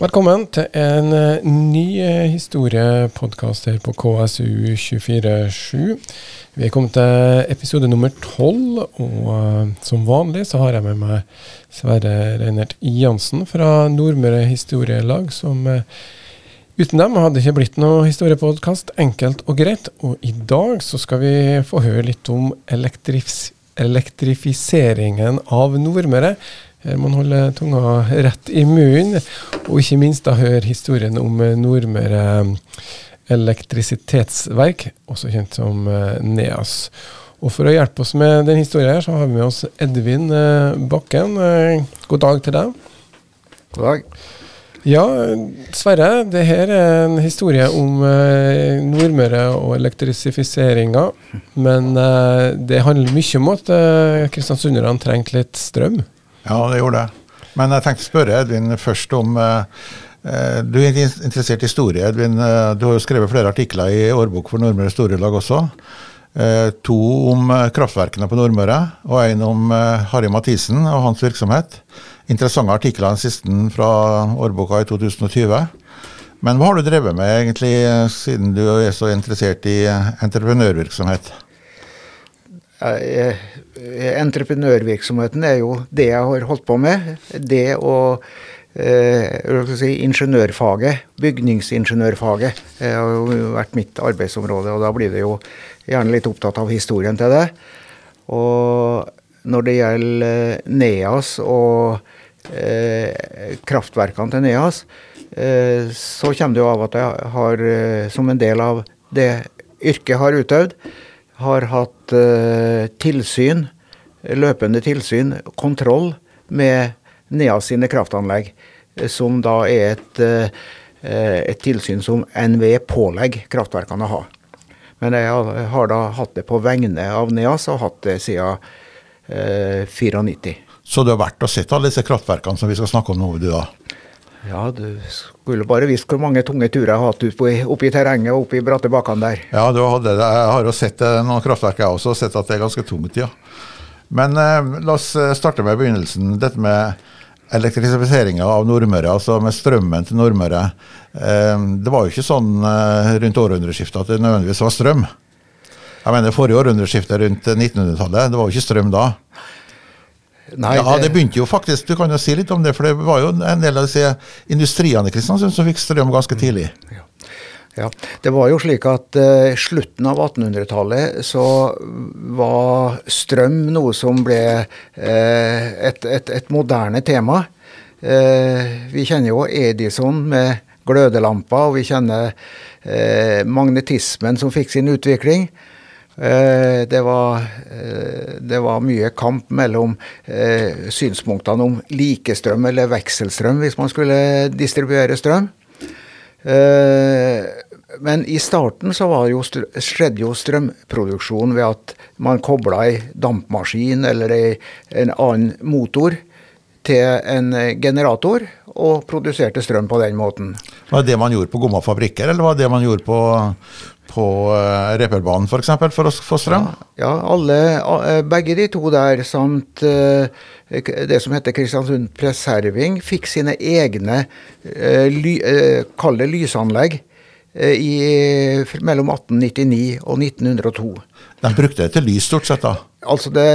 Velkommen til en eh, ny eh, historiepodkast her på KSU247. Vi er kommet til episode nummer tolv, og uh, som vanlig så har jeg med meg Sverre Reinert Jansen fra Nordmøre Historielag, som uten dem hadde ikke blitt noe historiepodkast. Enkelt og greit. Og i dag så skal vi få høre litt om elektrifiseringen av Nordmøre. Her må man holde tunga rett i munnen, og ikke minst da høre historien om Nordmøre elektrisitetsverk, også kjent som eh, NEAS. Og For å hjelpe oss med den historien, her, så har vi med oss Edvin eh, Bakken. Eh, god dag til deg. God dag. Ja, Sverre, det her er en historie om Nordmøre og elektrisifiseringa. Men det handler mye om at kristiansunderne trengte litt strøm? Ja, det gjorde det. Men jeg tenkte å spørre Edvin først om eh, eh Du er interessert i historie, Edvin. Eh, du har jo skrevet flere artikler i årbok for Nordmøre Storelag også. To om kraftverkene på Nordmøre, og en om Harry Mathisen og hans virksomhet. Interessante artikler, den siste fra årboka i 2020. Men hva har du drevet med egentlig, siden du er så interessert i entreprenørvirksomhet? Eh, entreprenørvirksomheten er jo det jeg har holdt på med. Det og eh, si, ingeniørfaget, bygningsingeniørfaget, har jo vært mitt arbeidsområde. Og da blir det jo gjerne litt opptatt av historien til det. Og når det gjelder NEAS og eh, kraftverkene til NEAS, eh, så kommer det jo av at jeg har, eh, som en del av det yrket har utøvd, har hatt eh, tilsyn, løpende tilsyn, kontroll med NEA sine kraftanlegg, eh, som da er et, eh, et tilsyn som NVE pålegger kraftverkene å ha. Men jeg har da hatt det på vegne av NEAS, og hatt det siden eh, 94. Så du har vært og sett alle disse kraftverkene som vi skal snakke om nå, du da? Ja, du skulle bare visst hvor mange tunge turer jeg har hatt oppe, i terrenget og oppe i bratte bakkene der. Ja, du hadde det. Jeg har jo sett eh, noen kraftverk, jeg også, og sett at det er ganske tungt, ja. Men eh, la oss eh, starte med begynnelsen. Dette med elektrifiseringa av Nordmøre, altså med strømmen til Nordmøre. Eh, det var jo ikke sånn eh, rundt århundreskiftet at det nødvendigvis var strøm. Jeg mener forrige århundreskifte rundt 1900-tallet, det var jo ikke strøm da. Nei, ja, det begynte jo faktisk, Du kan jo si litt om det, for det var jo en del av disse industriene i Kristiansund som fikk strøm ganske tidlig. Ja. Ja, Det var jo slik at uh, slutten av 1800-tallet så var strøm noe som ble uh, et, et, et, moderne tema. Uh, vi kjenner jo Edison med glødelamper, og vi kjenner magnetismen som fikk sin utvikling. Eh, det var, eh, det var, mye kamp mellom eh, synspunktene om likestrøm eller vekselstrøm hvis man skulle distribuere strøm. Men i starten så jo, skjedde jo strømproduksjon ved at man kobla ei dampmaskin eller en annen motor til en generator og produserte strøm på den måten. Var det det man gjorde på gommafabrikker, eller var det det man gjorde på, på uh, Reperbanen f.eks. For, eksempel, for å få strøm? Ja, alle, uh, begge de to der samt uh, det som heter Kristiansund Preserving, fikk sine egne ly, kall det lysanlegg i, mellom 1899 og 1902. De brukte det til lys stort sett, da? Altså det,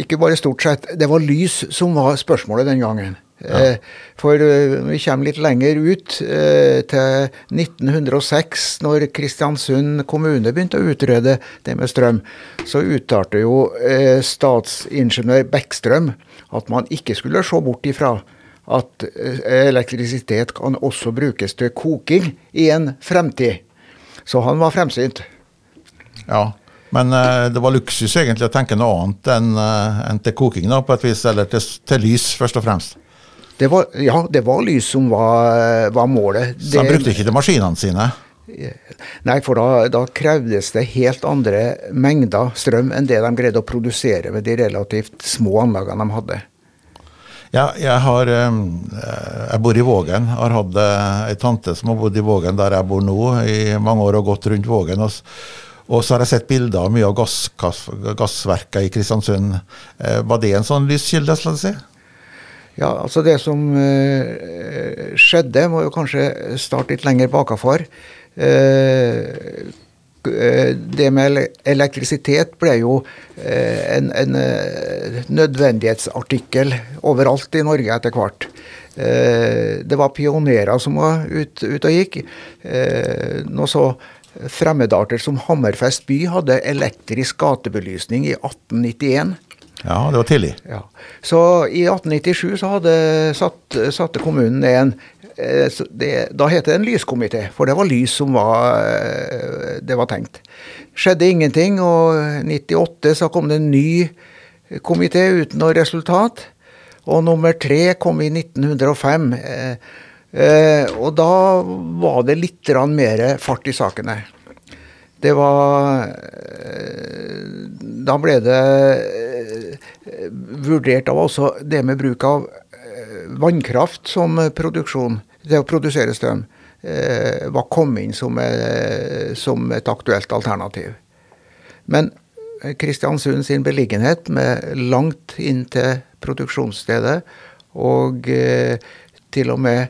Ikke bare stort sett. Det var lys som var spørsmålet den gangen. Ja. Eh, for eh, vi kommer litt lenger ut, eh, til 1906, når Kristiansund kommune begynte å utrede det med strøm. Så uttalte jo statsingeniør Bekkstrøm at man ikke skulle se bort ifra at elektrisitet kan også brukes til koking i en fremtid. Så han var fremsynt. Ja, men det var luksus egentlig å tenke noe annet enn, enn til koking, da, på et vis, eller til, til lys, først og fremst. Det var, ja, det var lys som var, var målet. Så han brukte ikke til maskinene sine? Nei, for da, da, krevdes det helt andre mengder strøm enn det de greide å produsere med de relativt små anlagene de hadde. Ja, jeg, har, jeg bor i Vågen. Jeg Har hatt eh, ei tante som har bodd i Vågen der jeg bor nå i mange år og gått rundt Vågen. Og, og så har jeg sett bilder av mye av gass, gass, gassverka i Kristiansund. Eh, var det en sånn lyskilde? skal jeg si? Ja, altså Det som eh, skjedde, må jo kanskje starte litt lenger bakafor. Eh, det med elektrisitet ble jo en, en nødvendighetsartikkel overalt i Norge etter hvert. Det var pionerer som var ute ut og gikk. Nå så fremmedarter som Hammerfest by hadde elektrisk gatebelysning i 1891. Ja, det var tidlig. Ja. Så i 1897 så hadde satt, satte kommunen en eh, det, Da het det en lyskomité, for det var lys som var, eh, det var tenkt. Skjedde ingenting, og i 98 så kom det en ny komité uten noe resultat. Og nummer tre kom i 1905. Eh, og da var det litt mer fart i sakene. Det var Da ble det vurdert av også det med bruk av eh, vannkraft som produksjon, det å produsere strøm, eh, var kommet inn som, eh, som et aktuelt alternativ. Men Kristiansund sin beliggenhet med langt inn til produksjonsstedet og til og med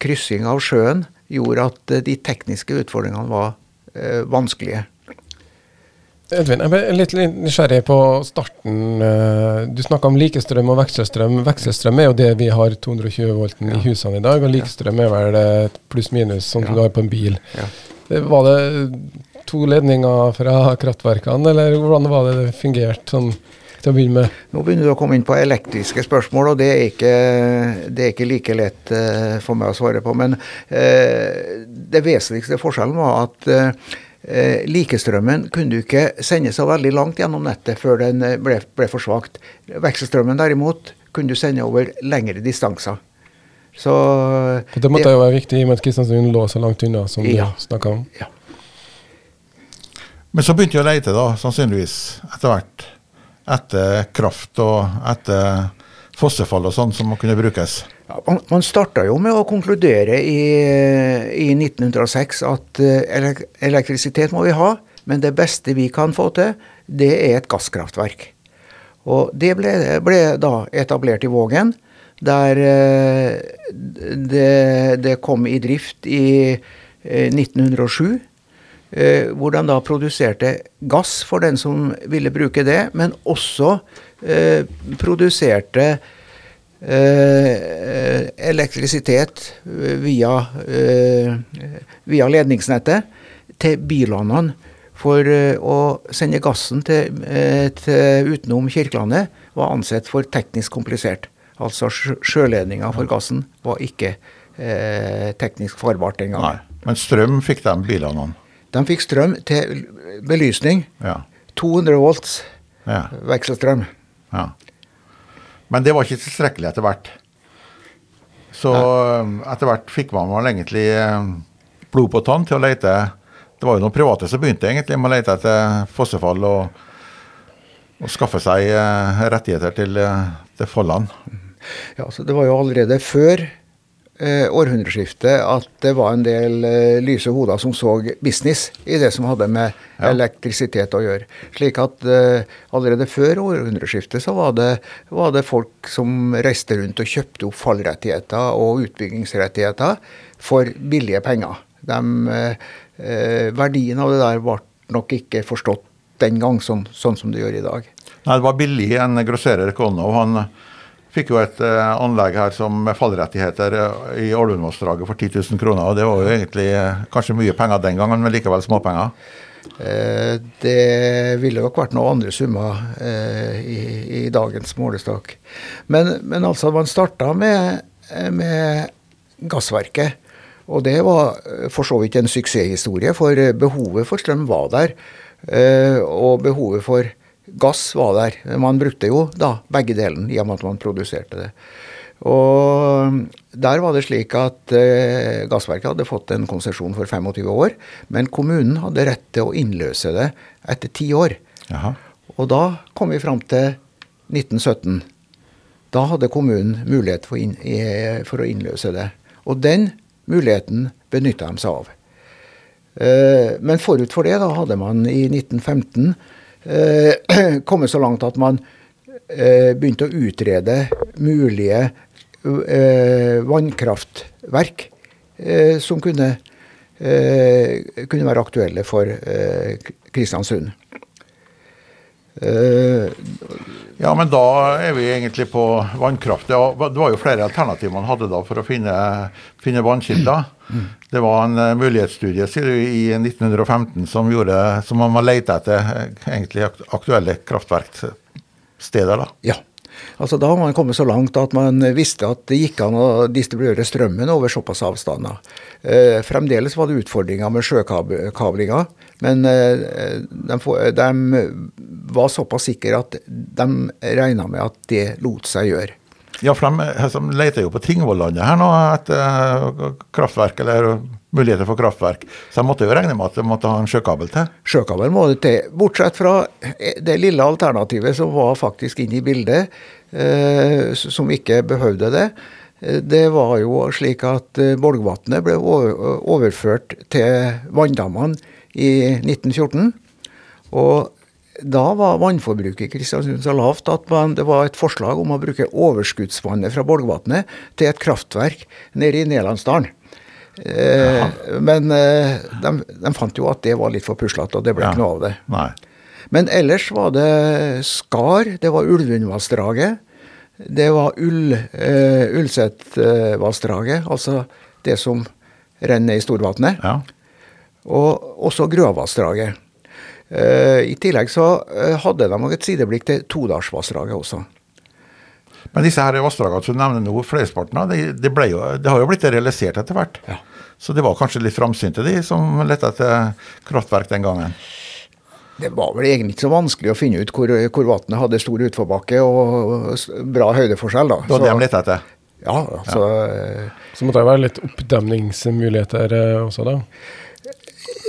kryssing av sjøen gjorde at de tekniske utfordringene var vanskelige. Edvin, jeg ble litt nysgjerrig på starten. Eh, du snakka om likestrøm og vekselstrøm. Vekselstrøm er jo det vi har 220 volten ja. i husene i dag, og likestrøm er vel pluss-minus, sånn som ja. du har på en bil. Ja. Var det to ledninger fra kraftverkene, eller hvordan var det det fungerte? sånn til å begynne med? Nå begynner du å komme inn på elektriske spørsmål, og det er ikke, det er ikke like lett uh, for meg å svare på. Men uh, det vesentligste forskjellen var at uh, eh, likestrømmen kunne du ikke sende så veldig langt gjennom nettet før den ble, ble for svakt. Vekselstrømmen derimot kunne du sende over lengre distanser. Så og Det måtte det, jo være viktig i og med at Kristiansund lå så langt unna, som ja, du snakka om. Ja. Men så begynte jeg å leite, da, sannsynligvis, etter hvert etter kraft og etter fossefall og sånn som må kunne brukes? Man man starta jo med å konkludere i, i 1906 at eh, elektrisitet må vi ha, men det beste vi kan få til, det er et gasskraftverk. Og det ble, ble da etablert i Vågen, der eh, det, det kom i drift i eh, 1907 eh, hvor de da produserte gass for den som ville bruke det, men også eh, produserte eh, elektrisitet via, eh, via, ledningsnettet til billandene for eh, å sende gassen til, eh, til utenom Kirkelandet var ansett for teknisk komplisert. Altså sjøledninga for gassen var ikke eh, teknisk farbart den gangen. Nei, men strøm fikk de bilene om? De fikk strøm til belysning. Ja. 200 volts ja. vekselstrøm. Ja. Men det var ikke tilstrekkelig etter hvert. Så um, etter hvert fikk man vel egentlig um, blod på tann til å lete. Det var jo noen private som begynte egentlig med å lete etter fossefall og, og skaffe seg uh, rettigheter til, uh, til fallene. Ja, så Det var jo allerede før århundreskiftet at det var en del eh, lyse hoder som så business i det som hadde med ja. elektrisitet å gjøre. Slik at eh, allerede før århundreskiftet så var det, var det, folk som reiste rundt og kjøpte opp fallrettigheter og utbyggingsrettigheter for billige penger. De, eh, eh, verdien av det der ble nok ikke forstått den gang sånn, sånn som det gjør i dag. Nei, det var billig. En grosserer Konov han fikk jo et uh, anlegg her som med fallrettigheter uh, i Ålvundvassdraget for 10 000 kroner. og Det var jo egentlig uh, kanskje mye penger den gangen, men likevel småpenger. det ville nok vært noen andre summer i, i, dagens målestokk. Men, men, altså, man starta med, med gassverket. Og det var for så vidt en suksesshistorie, for behovet for strøm var der. Og behovet for gass var der. Man brukte jo da begge delene i og med at man produserte det. Og der var det slik at eh, Gassverket hadde fått en konsesjon for 25 år, men kommunen hadde rett til å innløse det etter ti år. Aha. Og da kom vi fram til 1917. Da hadde kommunen mulighet for, inn, for å innløse det. Og den muligheten benytta de seg av. Eh, men forut for det da hadde man i 1915 eh, kommet så langt at man eh, begynte å utrede mulige eh, vannkraftverk eh, som kunne, eh, kunne være aktuelle for eh, Kristiansund. Eh, ja, men da er vi egentlig på vannkraft. Det var, det var jo flere alternativer man hadde da for å finne, finne vannkilder. Det var en uh, mulighetsstudie i 1915 som, gjorde, som man lette etter egentlig aktuelle kraftverksteder. da. Ja. Altså Da har man kommet så langt at man visste at det gikk an å distribuere strømmen over såpass avstander. Eh, fremdeles var det utfordringer med sjøkablinga, men eh, de, de, var såpass sikre at de regna med at det lot seg gjøre. Ja, for de, de leter jo på Tingvollandet her nå etter eh, kraftverk, eller muligheter for kraftverk. Så de måtte jo regne med at de måtte ha en sjøkabel til? Sjøkabel må det til. Bortsett fra det lille alternativet som var faktisk inne i bildet, eh, som ikke behøvde det. Eh, det var jo slik at eh, Bolgvatnet ble overført til vanndammene i 1914. Og da var vannforbruket i Kristiansund så lavt at man, det var et forslag om å bruke overskuddsvannet fra Bolgvatnet til et kraftverk nede i Nelandsdalen. Eh, men eh, de, de, fant jo at det var litt for puslete, og det ble ja. ikke noe av det. Nei. Men ellers var det Skar, det var Ulvundvassdraget. Det var Ull, eh, Ulsetvassdraget, altså det som renner i Storvatnet. Ja. Og også Grøvassdraget. Uh, I tillegg så hadde de et sideblikk til Todalsvassdraget også. Men disse her vassdragene som du nevner nå, flesteparten av, det, det, det, har jo blitt realisert etter hvert. Ja. Så det var kanskje litt framsynte, de som lette etter kraftverk den gangen? Det var vel egentlig ikke så vanskelig å finne ut hvor, hvor vannet hadde stor utforbakke og bra høydeforskjell. da. Det var det de lette etter? Ja, altså... Ja. Så måtte det være litt oppdemningsmuligheter eh, også, da?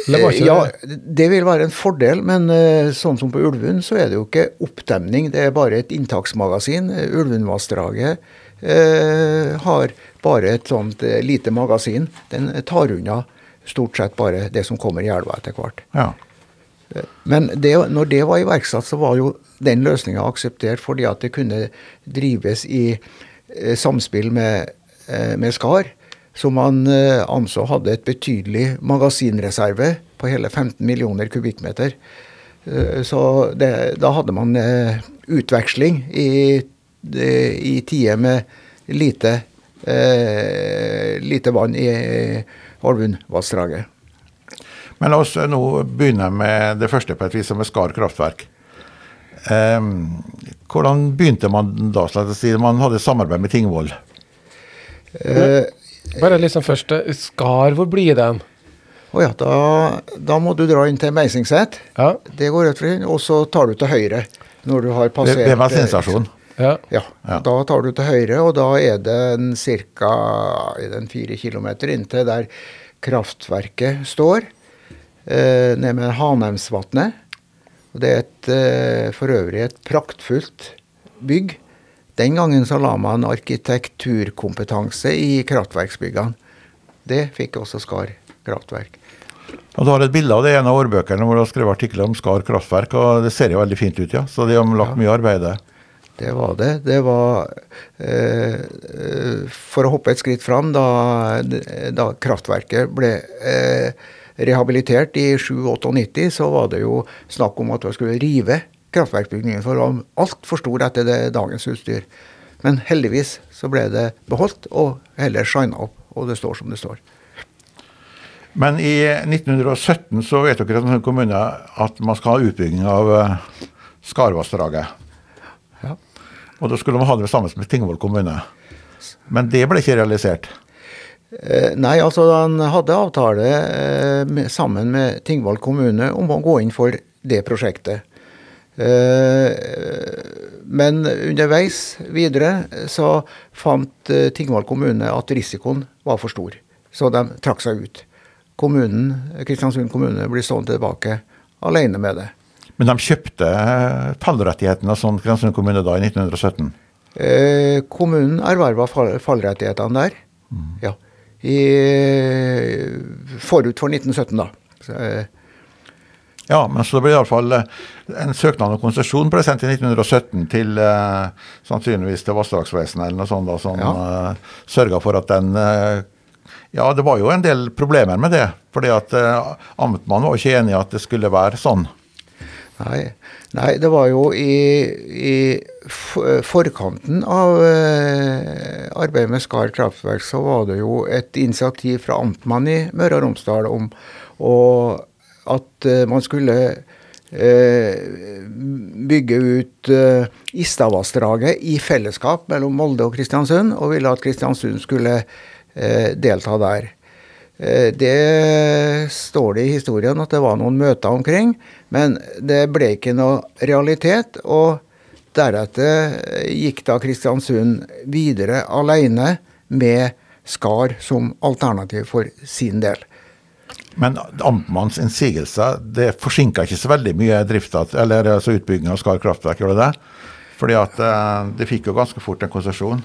Eh, ja, det vil være en fordel, men eh, sånn som på Ulvund, så er det jo ikke oppdemning. Det er bare et inntaksmagasin. Ulvundvassdraget eh, har bare et sånt eh, lite magasin. Den tar unna stort sett bare det som kommer i elva etter hvert. Ja. Men det, når det var iverksatt, så var jo den løsninga akseptert fordi at det kunne drives i samspill med, med Skar som man eh, anså hadde et betydelig magasinreserve på hele 15 millioner kubikkmeter. Eh, så det, da hadde man eh, utveksling i, i tider med lite, lite vann i Alvundvassdraget. Men la oss nå begynne med det første på et vis, som er Skar kraftverk. Um, hvordan begynte man da? Si, man hadde samarbeid med Tingvoll. Uh, bare liksom først, Skar, hvor blir den? Å ja, da, da, må du dra inn til Meisingset. Ja. Det går rett for og så tar du til høyre når du har passert Det, det var sensasjonen. ja. ja. Da tar du til høyre, og da er det ca. fire kilometer inntil der kraftverket står, eh, nede med Hanheimsvatnet. Det er et, eh, for øvrig et praktfullt bygg. Den gangen så la man arkitekturkompetanse i kraftverksbyggene. Det fikk også Skar kraftverk. Og Du har et bilde av det i en av årbøkene hvor du har skrevet artikler om Skar kraftverk. og Det ser jo veldig fint ut, ja. Så de har lagt ja. mye arbeid der. Det var det. Det var eh, For å hoppe et skritt fram, da, da kraftverket ble eh, rehabilitert i 97-98, så var det jo snakk om at man skulle rive kraftverksbygningen for var altfor stor etter det dagens utstyr. Men heldigvis så ble det beholdt og heller shina opp, og det står som det står. Men i 1917 så vet dere kommune at man skal ha utbygging av uh, Skarvassdraget. Ja. Og da skulle man ha det sammen med Tingvoll kommune. Men det ble ikke realisert? Eh, nei, altså han hadde avtale eh, sammen med Tingvoll kommune om å gå inn for det prosjektet. Eh, men underveis videre så fant eh, Tingvoll kommune at risikoen var for stor, så de trakk seg ut. Kommunen, Kristiansund kommune blir stående tilbake alene med det. Men de kjøpte fallrettighetene av sånn Kristiansund kommune da i 1917? Eh, kommunen erverva fallrettighetene der, mm. ja. I, forut for 1917, da. Så, eh, Ja, men så ble iallfall en søknad om konsesjon ble sendt i 1917 til eh, sannsynligvis til Vassdragsvesenet eller noe sånt, da, som Ja. eh, sørga for at den eh, Ja, det var jo en del problemer med det. fordi at eh, amtmannen var jo ikke enig i at det skulle være sånn. Nei, nei, det var jo i, i forkanten av eh, arbeidet med Skar kraftverk, så var det jo et initiativ fra amtmannen i Møre og Romsdal om å- at eh, man skulle eh, bygge ut eh, Istavassdraget i fellesskap mellom Molde og Kristiansund, og ville at Kristiansund skulle delta der. Det står det i historien at det var noen møter omkring, men det ble ikke noe realitet. Og deretter gikk da Kristiansund videre alene med Skar som alternativ for sin del. Men Amtmanns innsigelser det forsinka ikke så veldig mye drifta, eller altså utbygging av Skar kraftverk, gjorde det? Fordi at eh, de fikk jo ganske fort en konsesjon.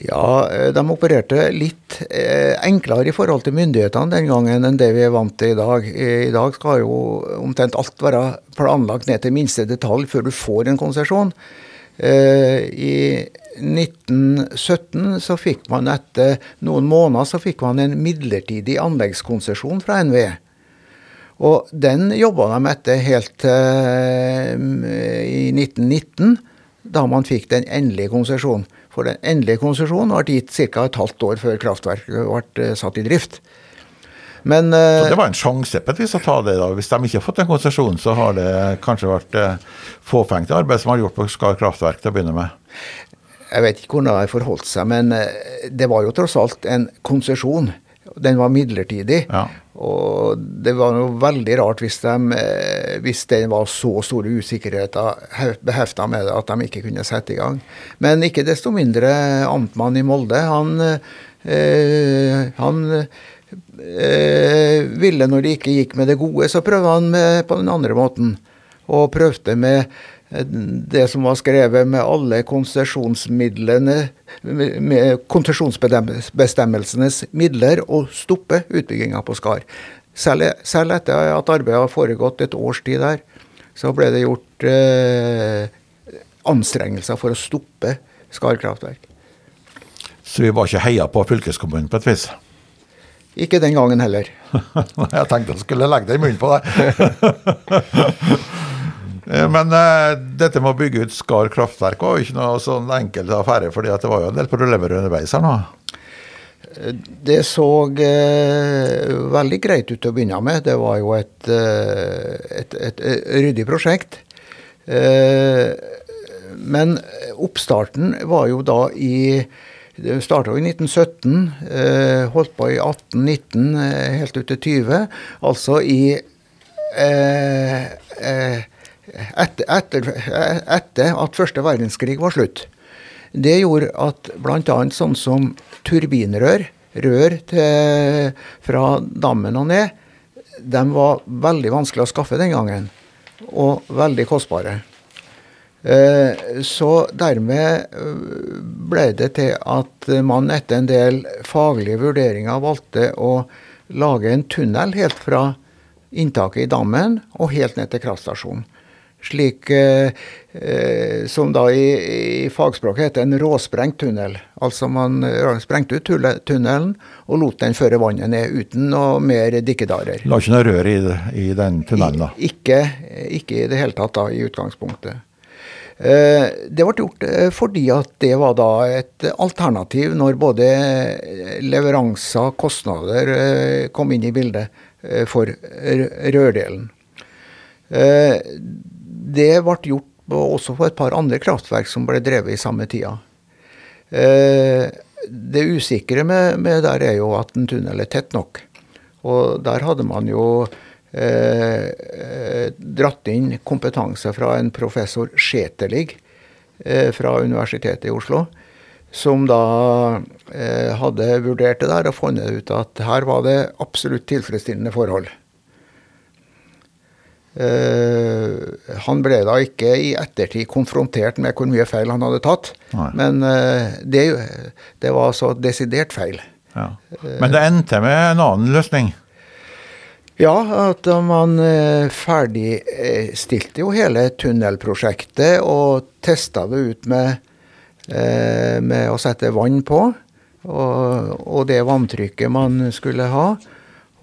Ja, eh, de opererte litt eh, enklere i forhold til myndighetene den gangen enn det vi er vant til i dag. I dag skal jo omtrent alt være planlagt ned til minste detalj før du får en konsesjon. I 1917 så fikk man etter noen måneder så fikk man en midlertidig anleggskonsesjon fra NVE. Og den jobba de etter helt uh, i 1919, da man fikk den endelige konsesjonen. For den endelige konsesjonen ble gitt ca. et halvt år før kraftverket ble eh, satt i drift. Men uh, Så det var en sjanse på et vis å ta det. da. Hvis de ikke har fått en konsesjon, så har det kanskje vært uh, fåfengt arbeid som har gjort på Skar kraftverk til å begynne med. Jeg vet ikke hvordan det forholdt seg, men eh, det var jo tross alt en konsesjon. Den var midlertidig. Ja. Og det var noe veldig rart hvis, de, eh, hvis det var så store usikkerheter behefta med det at de ikke kunne sette i gang. Men ikke desto mindre, amtmannen i Molde, han, øh, han øh, ville når det ikke gikk med det gode, så prøvde han med, på den andre måten. Og prøvde med det som var skrevet med alle konsesjonsmidlene, med konsesjonsbestemmelsenes midler, å stoppe utbygginga på Skar. Selv, selv etter at arbeidet har foregått et års tid der, så ble det gjort eh, anstrengelser for å stoppe Skar kraftverk. Så vi var ikke heia på fylkeskommunen på et vis. Ikke den gangen heller. Jeg tenkte jeg skulle legge det i munnen på deg. Eh, Men uh, dette med å bygge ut Skar kraftverk var jo ikke noe sånn enkel affære, for det var jo en del problemer underveis her nå. Det så uh, veldig greit ut til å begynne med. Det var jo et, uh, et, et, et ryddig prosjekt. Eh, men oppstarten var jo da i Det starta i 1917, eh, holdt på i 1819, eh, helt ut til 20. Altså i eh, eh, etter, etter, etter at første verdenskrig var slutt. Det gjorde at bl.a. sånn som turbinrør, rør til, fra dammen og ned, de var veldig vanskelig å skaffe den gangen. Og veldig kostbare. Eh, Så dermed eh, ble det til at man etter en del faglige vurderinger valgte å lage en tunnel helt fra inntaket i dammen og helt ned til kraftstasjonen. Slik eh, som da i, i fagspråket heter en råsprengt tunnel. Altså man eh, sprengte ut tunnelen og lot den føre vannet ned uten noe mer dikkedarer. La ikke noe rør i, i den tunnelen, da. I- Ikke, ikke i det hele tatt da, i utgangspunktet. Eh, Det ble gjort eh, fordi at det var da et alternativ når både leveranser, kostnader eh, kom inn i bildet for rørdelen. Eh, Det ble gjort også på et par andre kraftverk som ble drevet i samme tida. Eh, Det usikre med, med der er jo at en tunnel er tett nok. Og der hadde man jo eh, eh, dratt inn kompetanse fra en professor Skjetelig eh, fra Universitetet i Oslo, som da eh, hadde vurdert det der og funnet ut at her var det absolutt tilfredsstillende forhold. Eh, han ble da ikke i ettertid konfrontert med hvor mye feil han hadde tatt, Nei. men uh, det, det var altså desidert feil. Ja. Men det endte med en annen løsning. Ja, at man eh, ferdigstilte jo hele tunnelprosjektet og testa det ut med, med å sette vann på. Og, og, det vanntrykket man skulle ha.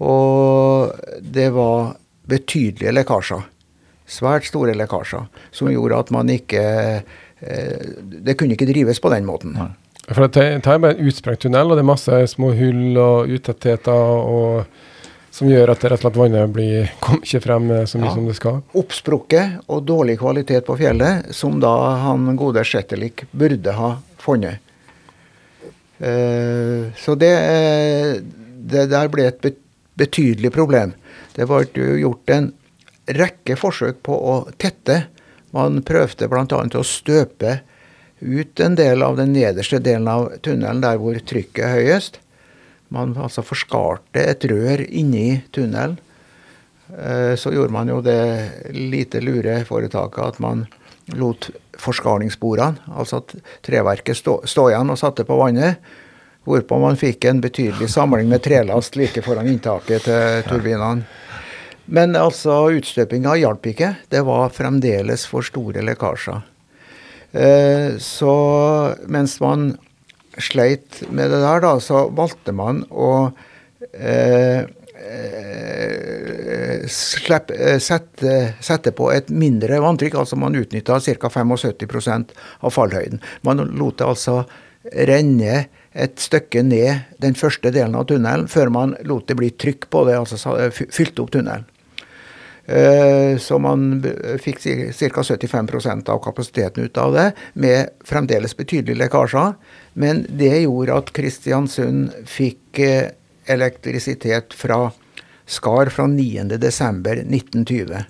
Og det var betydelige lekkasjer. Svært store lekkasjer. Som gjorde at man ikke Det kunne ikke drives på den måten. Nei. For det er bare en utsprengt tunnel, og det er masse små hull og utettheter som gjør at rett og slett vannet blir, kommer ikke frem så mye ja. som det skal. Oppsprukket og dårlig kvalitet på fjellet, som da han gode Shettelik burde ha funnet. Uh, så det, det, der ble et betydelig problem. Det ble gjort en rekke forsøk på å tette. Man prøvde bl.a. å støpe ut en del av den nederste delen av tunnelen der hvor trykket er høyest. Man altså forskarte et rør inni tunnelen. Eh, så gjorde man jo det lite lure foretaket at man lot forskarningssporene, altså at treverket, stå, stå, igjen og satte på vannet. Hvorpå man fikk en betydelig samling med trelast like foran inntaket til turbinene. Men altså, utstøpinga hjalp ikke. Det var fremdeles for store lekkasjer. Eh, så mens man sleit med det der, da, så valgte man å eh, Slepp, eh, sette, sette, på et mindre vanntrykk. altså Man utnytta ca. 75% av fallhøyden. Man lot det altså renne et stykke ned den første delen av tunnelen før man lot det bli trykk på det, altså fylte opp tunnelen. Eh, så man fikk ca. 75% av kapasiteten ut av det, med fremdeles betydelige lekkasjer. Men det gjorde at Kristiansund fikk eh, elektrisitet fra Skar fra 9.12.1920.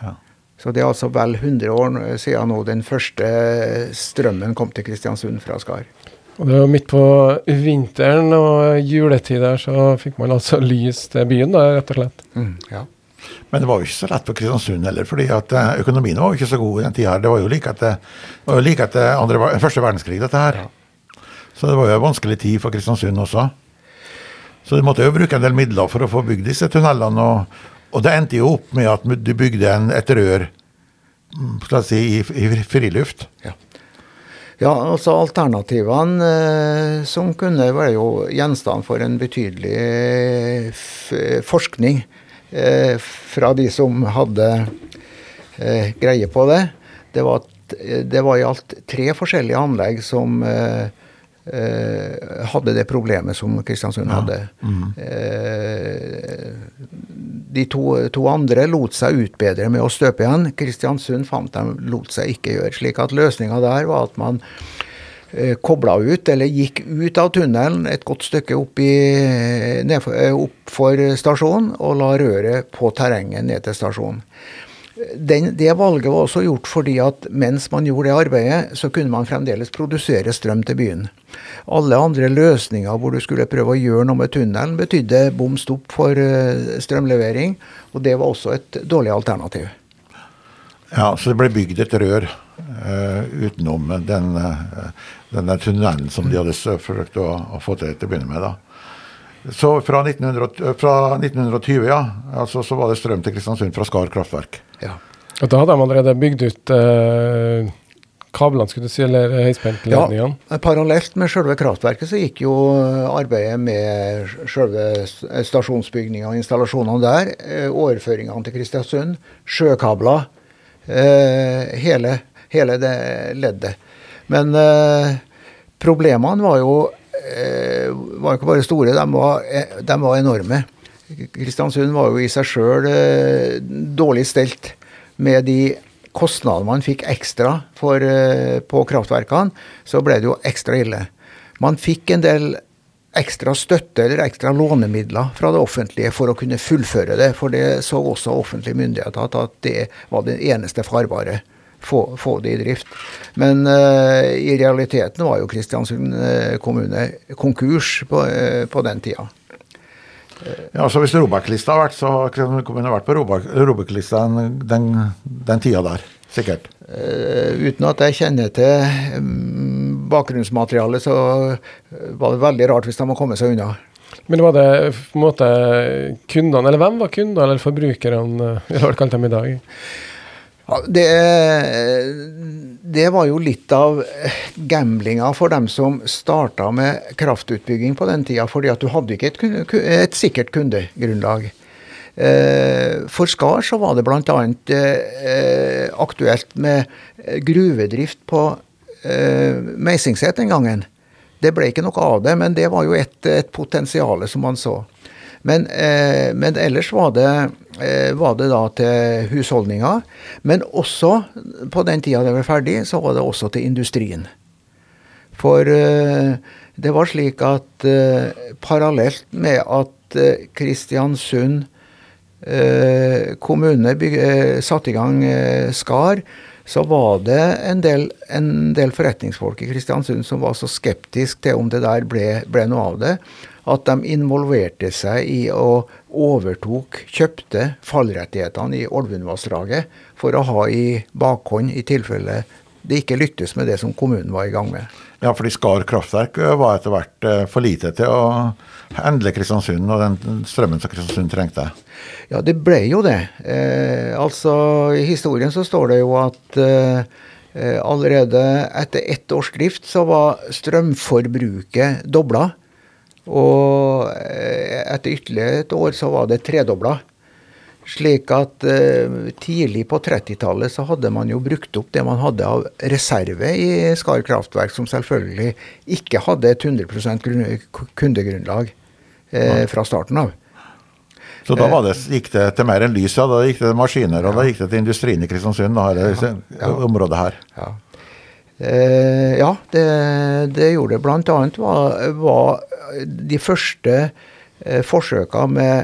Ja. Så det er altså vel 100 år siden nå den første strømmen kom til Kristiansund fra Skar. Og det var midt på vinteren og juletid der, så fikk man altså lys til byen, da, rett og slett. Mm, ja. Men det var jo ikke så lett for Kristiansund heller, fordi at eh, økonomien var jo ikke så god i den tida. Det var jo like etter, like etter andre, første verdenskrig, dette her. Så det var jo en vanskelig tid for Kristiansund også. Så de måtte jo bruke en del midler for å få bygd disse tunnelene. Og, og det endte jo opp med at du bygde en, et rør skal jeg si, i, i friluft. Ja. Ja, altså Alternativene eh, som kunne være jo gjenstand for en betydelig eh, forskning fra de som hadde eh, greie på det. Det var, det var, i alt tre forskjellige anlegg som eh, eh hadde det problemet som Kristiansund ja. hadde. Mm. Eh, de to, to, andre lot seg utbedre med å støpe igjen. Kristiansund fant dem lot seg ikke gjøre. slik at løsninga der var at man Eh, kobla ut, eller gikk ut av tunnelen et godt stykke opp, i, nedfor, eh, opp for stasjonen og la røret på terrenget ned til stasjonen. Den, det valget var også gjort fordi at mens man gjorde det arbeidet, så kunne man fremdeles produsere strøm til byen. Alle andre løsninger hvor du skulle prøve å gjøre noe med tunnelen, betydde bom stopp for eh, strømlevering, og det var også et dårlig alternativ. Ja, så det ble bygd et rør uh, utenom den, uh, denne tunnelen som de hadde forsøkt å, å, få til til å begynne med. da. Så fra, 1900, fra 1920 ja, altså, så var det strøm til Kristiansund fra Skar kraftverk. Ja. Og Da hadde de allerede bygd ut eh, kablene, skulle du si, eller høyspentledningene? Ja, parallelt med selve kraftverket så gikk jo arbeidet med selve stasjonsbygninga og installasjonene der. Overføringene til Kristiansund, sjøkabler Eh, hele, hele, det leddet. Men eh, problemene var jo eh, var ikke bare store, de var, de var enorme. Kristiansund var jo i seg sjøl dårlig stelt med de kostnadene man fikk ekstra for, på kraftverkene, så ble det jo ekstra ille. Man fikk en del ekstra støtte eller ekstra lånemidler fra det offentlige for å kunne fullføre det. For det så også offentlige myndigheter at det var det eneste farbare. Få, få det i drift. Men uh, i realiteten var jo Kristiansund uh, kommune konkurs på, uh, på den tida. Ja, så Hvis Robek-lista har vært, så har Kristiansund kommune vært på Robek-lista den, den tida der. Sikkert. uten at jeg kjenner til um, bakgrunnsmaterialet, så var det veldig rart hvis de må komme seg unna. Men var det på en måte kundene, eller hvem var kundene eller forbrukerne, vi har kalt dem i dag? Ja, det, det, var jo litt av gamblinga for dem som starta med kraftutbygging på den tida, fordi at du hadde ikke et, et sikkert kundegrunnlag. Eh, for Skar så var det bl.a. Eh, aktuelt med gruvedrift på eh, Meisingset den gangen. Det ble ikke noe av det, men det var jo et, et potensial som man så. Men, men, ellers var det, var det da til husholdninger. Men også, på den tida det var ferdig, så var det også til industrien. For eh, det var slik at eh, parallelt med at eh, Kristiansund eh, kommune satte i gang Skar, så var det en del, en del, forretningsfolk i Kristiansund som var så skeptisk til om det der ble, ble noe av det, at de involverte seg i å overtok, kjøpte fallrettighetene i Ålvundvassdraget for å ha i bakhånd i tilfelle det ikke lyktes med det som kommunen var i gang med. Ja, fordi Skar kraftverk var etter hvert eh, for lite til å handle Kristiansund og den strømmen som Kristiansund trengte. Ja, det ble jo det. Eh, altså, I historien så står det jo at eh, allerede etter ett års drift så var strømforbruket dobla. Og eh, etter ytterligere et år så var det tredobla. Slik at eh, tidlig på 30-tallet så hadde man jo brukt opp det man hadde av reserve i Skar kraftverk, som selvfølgelig ikke hadde et 100 kundegrunnlag eh, fra starten av. Så da det, gikk det til mer enn lys, ja. Da gikk det til maskiner, og ja. da gikk det til industrien i Kristiansund, da, det, ja, området her. Ja, eh, ja det, det, gjorde det. Blant annet var, var de første eh, forsøka med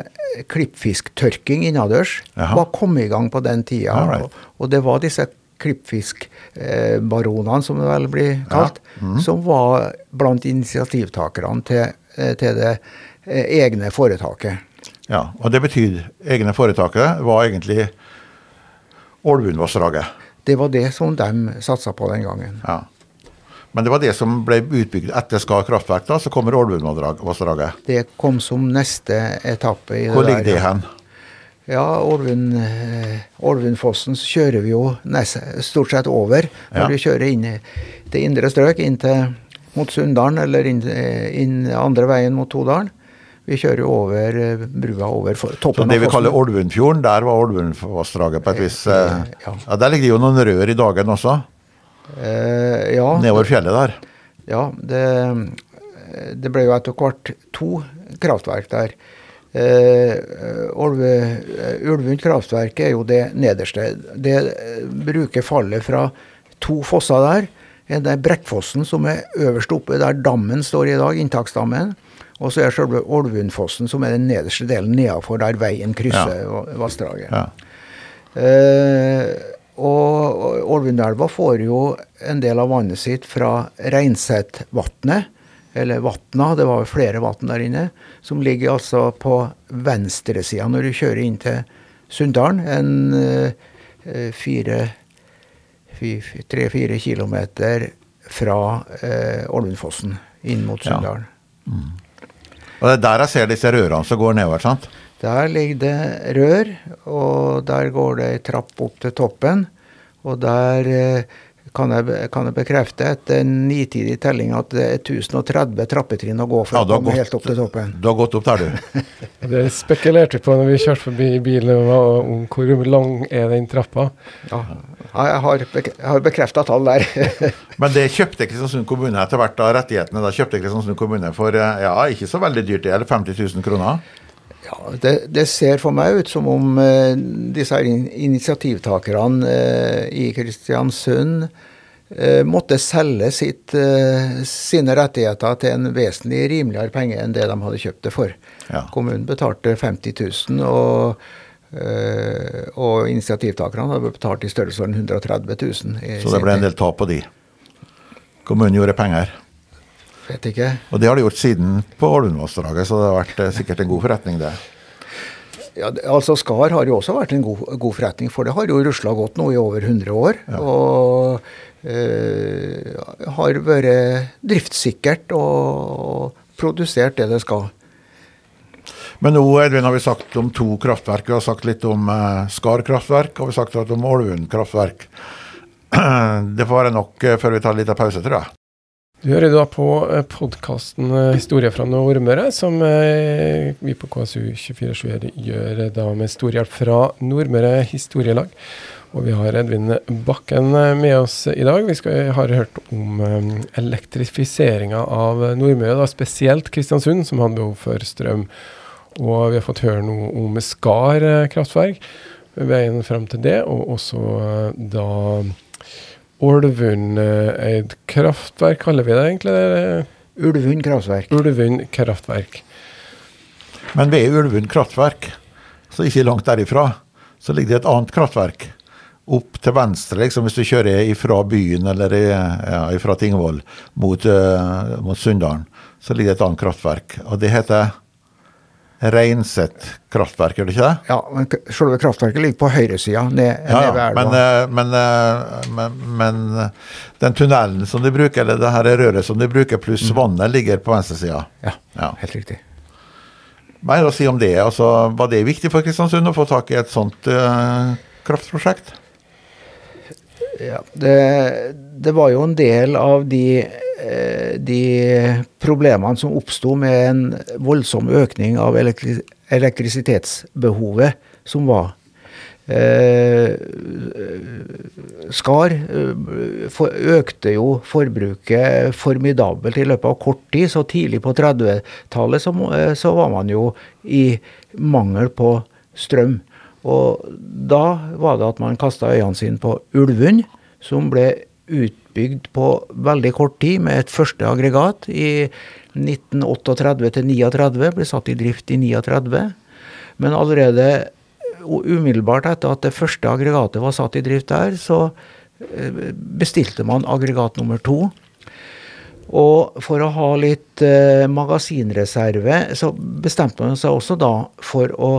klippfisktørking innendørs var kommet i gang på den tida. Right. Og, og, det var disse klippfiskbaronene, som det vel blir kalt, mm. som var blant initiativtakerne til, eh, til det eh, egne foretaket. Ja, og det betyr egne foretaket var egentlig Ålvundvassdraget. Det var det som de satsa på den gangen. Ja. Men det var det som ble utbygd etter Skar kraftverk, da, så kommer Ålvundvassdraget? Det kom som neste etappe. i Hvor det ligger det hen? Ja, Ålvundfossen eh, kjører vi jo nest, stort sett over når ja. vi kjører inn til indre strøk, inn til, mot Sunndalen eller inn, inn andre veien mot Todalen. Vi kjører jo over eh, brua over toppen av Så det vi kaller Olvundfjorden, der var Olvundvassdraget på et vis eh, eh, ja. ja. Der ligger det jo noen rør i dagen også? Eh, ja. Nedover fjellet der? Ja, det, det, ble jo etter hvert to kraftverk der. Eh, Ulvund kraftverk er jo det nederste. Det bruker fallet fra to fosser der. Det er Brekkfossen som er øverst oppe, der dammen står i dag, inntaksdammen. Og så er selve Ålvundfossen, som er den nederste delen nedafor der veien krysser ja. vassdraget. Ja. Eh, og Ålvundelva får jo en del av vannet sitt fra Reinsetvatnet, eller Vatna, det var flere vann der inne, som ligger altså på venstresida når du kjører inn til Sunndalen. En eh, fire tre-fire kilometer fra eh, Ålvundfossen inn mot Sunndalen. Ja. Mm. Og det er der jeg ser disse rørene som går nedover, sant? Der ligger det rør, og der går det ei trapp opp til toppen. Og der eh, kan jeg, kan jeg bekrefte etter nitidig telling at det er 1030 trappetrinn å gå for ja, å komme gått, helt opp til toppen. Du har gått opp der, du. det spekulerte vi på når vi kjørte forbi bilen, om hvor lang er den trappa. Ja, jeg har, bek bekrefta tall der. Men det kjøpte Kristiansund kommune etter hvert av rettighetene. Da kjøpte Kristiansund kommune for eh, ja, ikke så veldig dyrt, det er 50 000 kroner? Ja, det, det, ser for meg ut som om eh, disse initiativtakerne eh, i Kristiansund eh, måtte selge sitt, sine rettigheter til en vesentlig rimeligere penge enn det de hadde kjøpt det for. Ja. Kommunen betalte 50 000, og Uh, og initiativtakerne hadde betalt i størrelsesorden 130 000. Så det ble en del tap på de? Kommunen gjorde penger? Vet ikke. Og det har de gjort siden på Ålundvassdraget, så det har vært uh, sikkert en god forretning, det? Ja, altså Skar har jo også vært en god, god forretning, for det har jo rusla godt nå i over 100 år. Ja. Og øh, har vært driftssikkert og produsert det det skal. Men nå Edvin, har vi sagt om to kraftverk. Vi har sagt litt om eh, Skar kraftverk, og vi har sagt litt om Ålvund kraftverk. Det får være nok eh, før vi tar en liten pause, tror jeg. Du hører da på podkasten 'Historie fra Nordmøre', som eh, vi på KSU247 gjør da med stor hjelp fra Nordmøre Historielag. Og vi har Edvin Bakken eh, med oss i dag. Vi skal, har hørt om elektrifiseringa av Nordmøre, da spesielt Kristiansund, som hadde behov for strøm. Og vi har fått høre noe om Skar eh, kraftverk, veien fram til det, og også da Ålvundeid kraftverk, kaller vi det egentlig? Ulvund kraftverk. Ulvund kraftverk. Men ved Ulvund kraftverk, så ikke langt derifra, så ligger det et annet kraftverk opp til venstre, liksom, hvis du kjører fra byen eller ja, fra Tingvoll mot, uh, mot Sunndalen, så ligger det et annet kraftverk. Og det heter Reinset kraftverk, gjør det ikke det? Ja, men selve kraftverket ligger på høyresida, ja, ned ved elva. Men, eh, men, eh, men, men, den tunnelen som de bruker, eller det her røret som de bruker, pluss mm. vannet, ligger på venstresida. Ja, ja, helt riktig. Hva er å si om det? Altså, var det viktig for Kristiansund å få tak i et sånt uh, kraftprosjekt? Ja, det, det, var jo en del av de, eh, de problemene som oppsto med en voldsom økning av elektri elektrisitetsbehovet som var. Eh, Skar for, økte jo forbruket formidabelt i løpet av kort tid. Så tidlig på 30-tallet så, så var man jo i mangel på strøm. Og da var det at man kasta øynene sine på Ulvund, som ble utbygd på veldig kort tid med et første aggregat i 1938 til 39, ble satt i drift i 39. Men allerede umiddelbart etter at det første aggregatet var satt i drift der, så eh, bestilte man aggregat nummer to. Og for å ha litt eh, magasinreserve, så bestemte man seg også da for å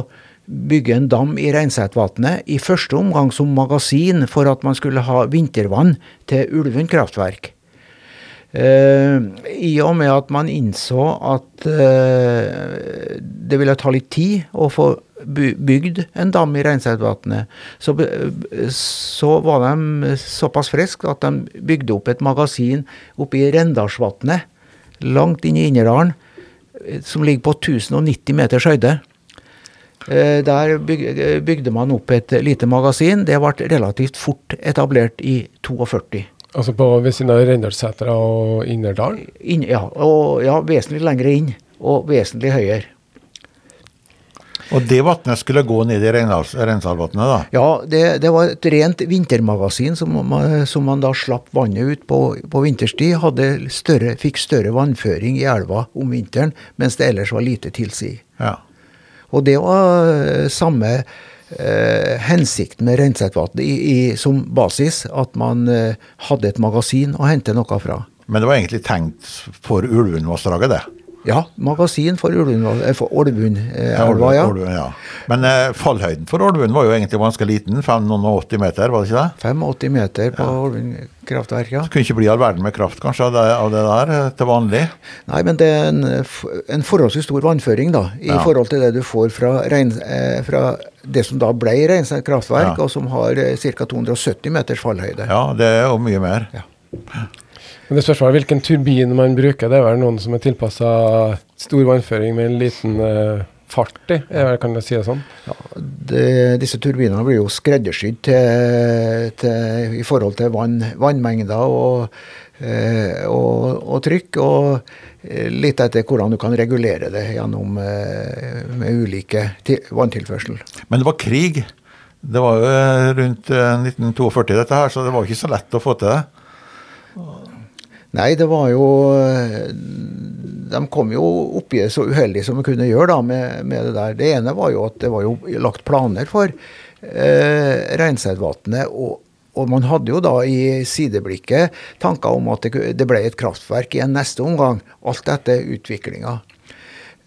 bygge en dam i Reinsetvatnet, i første omgang som magasin for at man skulle ha vintervann til Ulven kraftverk. Uh, I og med at man innså at uh, det ville ta litt tid å få bygd en dam i Reinsetvatnet, så, så, var de såpass friske at de bygde opp et magasin oppe i Rendalsvatnet, langt inn i Inderdalen, som ligger på 1090 meters høyde. Eh, der bygde man opp et lite magasin. Det ble relativt fort etablert i 42. Altså på ved siden av Reynoldsetra og Innerdalen? In, ja, og, ja, vesentlig lenger inn. Og vesentlig høyere. Og det vannet skulle gå ned i Reinsalvatnet, da? Ja, det, det, var et rent vintermagasin som man, som man da slapp vannet ut på, på vinterstid. Større, fikk større vannføring i elva om vinteren, mens det ellers var lite tilsi. Ja. Og det var eh, samme eh, hensikt med Reinsetvatnet som basis, at man eh, hadde et magasin å hente noe fra. Men det var egentlig tenkt for Ulvundvassdraget, det? Ja, magasin for Ålvundelva, ja. Orlund, ja. Men eh, fallhøyden for Ålvund var jo egentlig ganske liten, 85 meter, var det ikke det? 85 meter på ja. Ålvund kraftverk, ja. Det kunne ikke bli all verden med kraft kanskje av det, av det, der eh, til vanlig? Nei, men det er en, en forholdsvis stor vannføring da, i ja. forhold til det du får fra, regn, eh, fra det som da ble Reinstad kraftverk, ja. og som har eh, ca. 270 meters fallhøyde. Ja, det er jo mye mer. Ja. Men det spørs hvilken turbin man bruker. Det er vel noen som er tilpassa stor vannføring med en liten uh, fart i, kan jeg si det sånn? Ja, det, disse turbinene blir jo skreddersydd til, til, i forhold til vann, vannmengder og, uh, og, og, trykk. Og uh, litt etter hvordan du kan regulere det gjennom med ulike vanntilførsel. Men det var krig. Det var jo rundt 1942 dette her, så det var ikke så lett å få til det. Nei, det var jo De kom jo oppi det så uheldig som de kunne gjøre da, med, med, det der. Det ene var jo at det var jo lagt planer for eh, Reinseidvatnet. Og, og, man hadde jo da i sideblikket tanker om at det, det ble et kraftverk i en neste omgang. Alt etter utviklinga.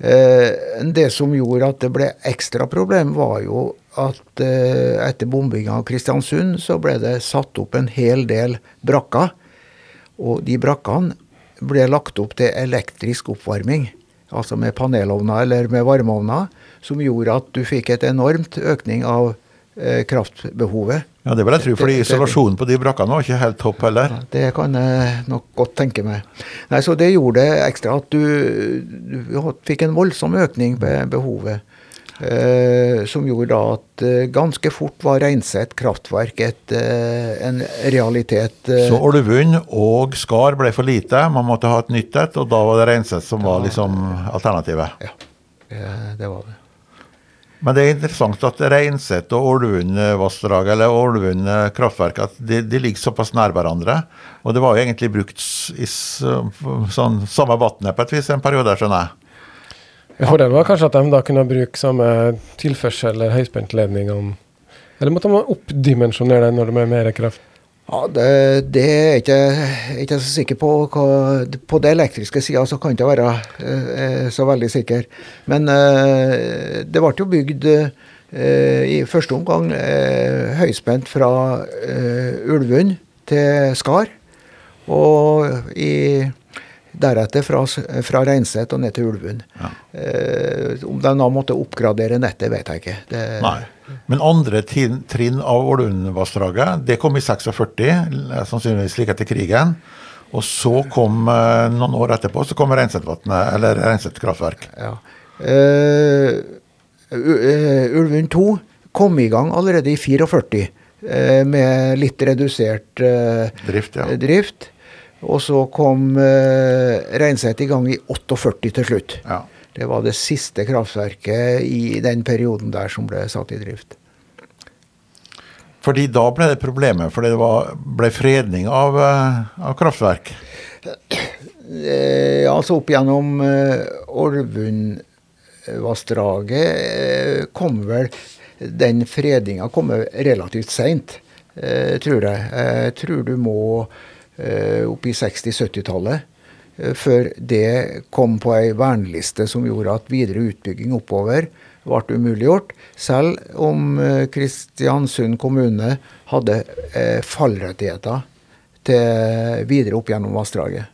Eh, det som gjorde at det ble ekstra problem, var jo at eh, etter bombinga av Kristiansund, så ble det satt opp en hel del brakker og de brakkene ble lagt opp til elektrisk oppvarming. altså med panelovner eller med varmeovner, som gjorde at du fikk et enormt økning av eh, kraftbehovet. Ja, Det vil jeg tro, fordi isolasjonen på de brakkene var ikke helt topp heller. Ja, det kan jeg nok godt tenke meg. Nei, Så det gjorde det ekstra at du, du fikk en voldsom økning på behovet. Eh, som gjorde da at eh, ganske fort var Reinset kraftverk et, eh, en realitet. Så Olvund og Skar ble for lite, man måtte ha et nytt et, og da var det Reinset som var liksom alternativet. Ja, det, det var det. Men det er interessant at Reinset og Ålvund-vassdraget, eller Olvund kraftverk, at de, de ligger såpass nær hverandre. Og det var jo egentlig brukt i sånn samme vannet på et vis en periode, skjønner jeg. Fordelen var kanskje at de da kunne bruke samme tilførsel eller høyspentledningene. Eller måtte man oppdimensjonere det når det ble mer kraft? Ja, det, det er ikke, ikke så sikker på. Hva, på det elektriske sida så kan jeg ikke være eh, så veldig sikker. Men eh, det ble jo bygd eh, i første omgang eh, høyspent fra eh, Ulvund til Skar. Og i, deretter fra, fra Reinset og ned til Ulvund. Eh, om de da måtte oppgradere nettet, vet jeg ikke. Det, Nei. Men andre trinn av Ålundvassdraget, det kom i 46, eh, sannsynligvis like etter krigen. Og så kom, eh, noen år etterpå, så kom Reinsetvatnet, eller Reinset kraftverk. Ja. Eh, eh, Ulvund 2 kom i gang allerede i 44 eh, med litt redusert Drift, ja. drift. Og så kom eh, Reinset i gang i 48 til slutt. Ja. Det var det siste kraftverket i den perioden der som ble satt i drift. Fordi da ble det problemet, fordi det var, ble fredning av, eh, av kraftverk. Eh, altså opp gjennom eh, Orvundvassdraget eh, kom vel Den fredninga kommer relativt seint, eh, tror jeg. Jeg tror du må eh, opp i 60-70-tallet eh, før det kom på ei verneliste som gjorde at videre utbygging oppover ble umuliggjort, selv om eh, Kristiansund kommune hadde eh, fallrettigheter til videre opp gjennom vassdraget.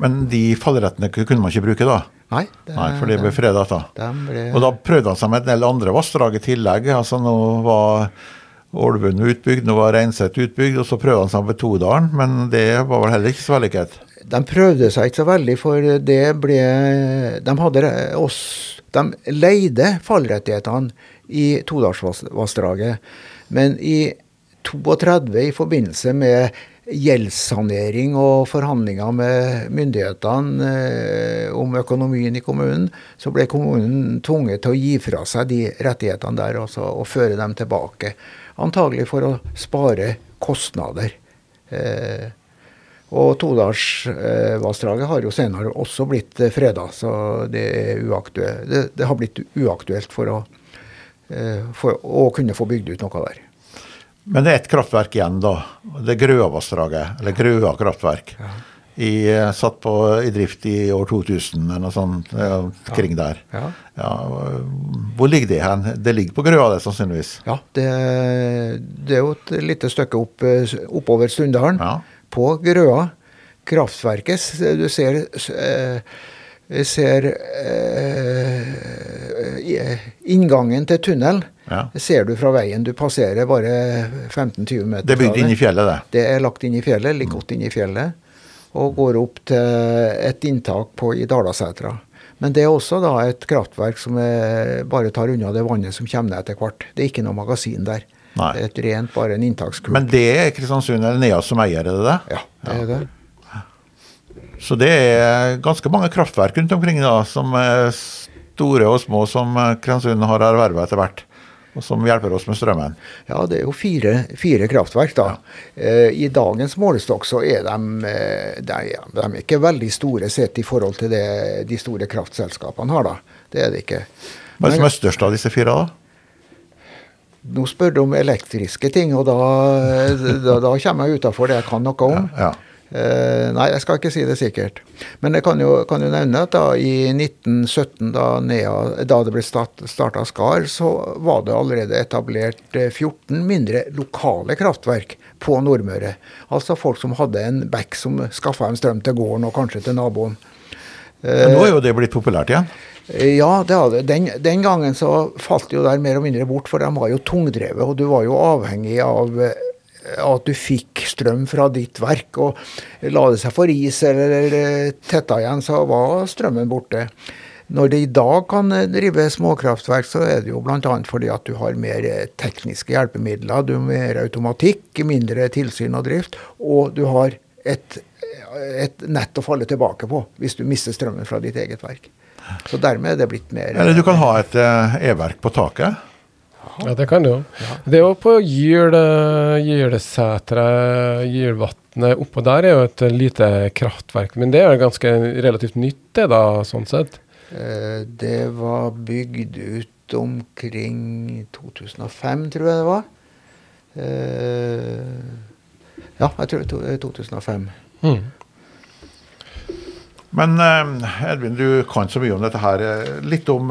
Men de fallrettene kunne man ikke bruke da? Nei, det, Nei, for de ble fredet da. ble, Og da prøvde han seg med en del andre vassdrag i tillegg. altså Nå var Ålvund utbygd, nå var Reinset utbygd, og så prøvde han seg med Todalen, men det var vel heller ikke så vellykket. de prøvde seg ikke så veldig, for det ble De hadde oss De leide fallrettighetene i Todalsvassdraget, men i 32, i forbindelse med gjeldssanering og forhandlinger med myndighetene eh, om økonomien i kommunen, så ble kommunen tvunget til å gi fra seg de rettighetene der også, og føre dem tilbake. Antagelig for å spare kostnader. Eh, og Todalsvassdraget har jo senere også blitt eh, freda, så det, er uaktuelt, det, det har blitt uaktuelt for å, eh, for å kunne få bygd ut noe der. Men det er ett kraftverk igjen, da. Det er Grøavassdraget, eller Grøa kraftverk. I, eh, satt på, i drift i år 2000, eller noe sånt ja, kring der. Ja. Ja, hvor ligger det hen? Det ligger på Grøa, det sannsynligvis. Ja, det, det er jo et lite stykke opp, eh, oppover Sunndalen, Ja. på Grøa. Kraftverket, du ser, eh, ser eh, inngangen til tunnel. Ja. Ser du fra veien. Du passerer bare 15-20 meter Det er bygd inn i fjellet, det. Det er lagt inn i fjellet, ligger godt inn i fjellet. Og går opp til et inntak på, i Dalasetra. Men det er også da et kraftverk som bare tar unna det vannet som kommer ned etter hvert. Det er ikke noe magasin der. Nei. Det er et rent bare en inntakskull. Men det er Kristiansund eller Nea som eier, er det det? ja, det er det. Så det er ganske mange kraftverk rundt omkring da, som er store og små, som Kristiansund har erverva etter hvert. Og som hjelper oss med strømmen. Ja, det er jo fire, fire kraftverk, da. Eh, I dagens målestokk så er de, eh, de, de er ikke veldig store sett i forhold til det de store kraftselskapene har, da. Det er det ikke. Hva er det som er størst av disse fire, da? Nå spør du om elektriske ting, og da, da, da kommer jeg utafor det jeg kan noe om. Ja. Eh, nei, jeg skal ikke si det sikkert. Men jeg kan jo, kan jo nevne at da i 1917, da, Nea, da det ble starta Skar, så var det allerede etablert eh, 14 mindre lokale kraftverk på Nordmøre. Altså folk som hadde en bekk som skaffa dem strøm til gården og kanskje til naboen. Men nå er jo det blitt populært igjen? Ja, det hadde den, den gangen så falt det jo der mer og mindre bort, for de var jo tungdrevet, og du var jo avhengig av at du fikk strøm fra ditt verk. Og la det seg for is eller tetta igjen, så var strømmen borte. Når det i dag kan drive småkraftverk, så er det jo bl.a. fordi at du har mer tekniske hjelpemidler. Du har mer automatikk, mindre tilsyn og drift, og du har et, et nett å falle tilbake på hvis du mister strømmen fra ditt eget verk. Så dermed er det blitt mer Eller du kan ha et e-verk på taket? Ja, det kan du Ja. Det er jo på Gylsetra, Gylvatnet Oppå der er jo et lite kraftverk, men det er ganske relativt nytt, det da, sånn sett? Eh, det var bygd ut omkring 2005, tror jeg det var. Eh, ja, jeg tror det er 2005. Mm. Men eh, Edvin, du kan så mye om dette her. Litt om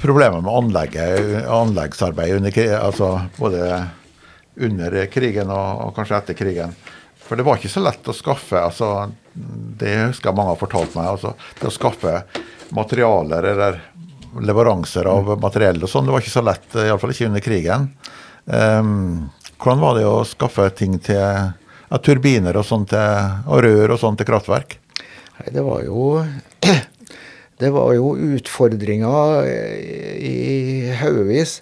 problemer med anlegget, anleggsarbeid under, altså både under krigen og, og, kanskje etter krigen. For det var ikke så lett å skaffe altså, Det husker jeg mange har fortalt meg. altså Det å skaffe materialer eller leveranser av mm. materiell og sånn, det var ikke så lett. Iallfall ikke under krigen. Um, hvordan var det å skaffe ting til ja, turbiner og sånt til, og rør og sånn til kraftverk? Nei, det var jo det var jo utfordringer eh, i haugevis.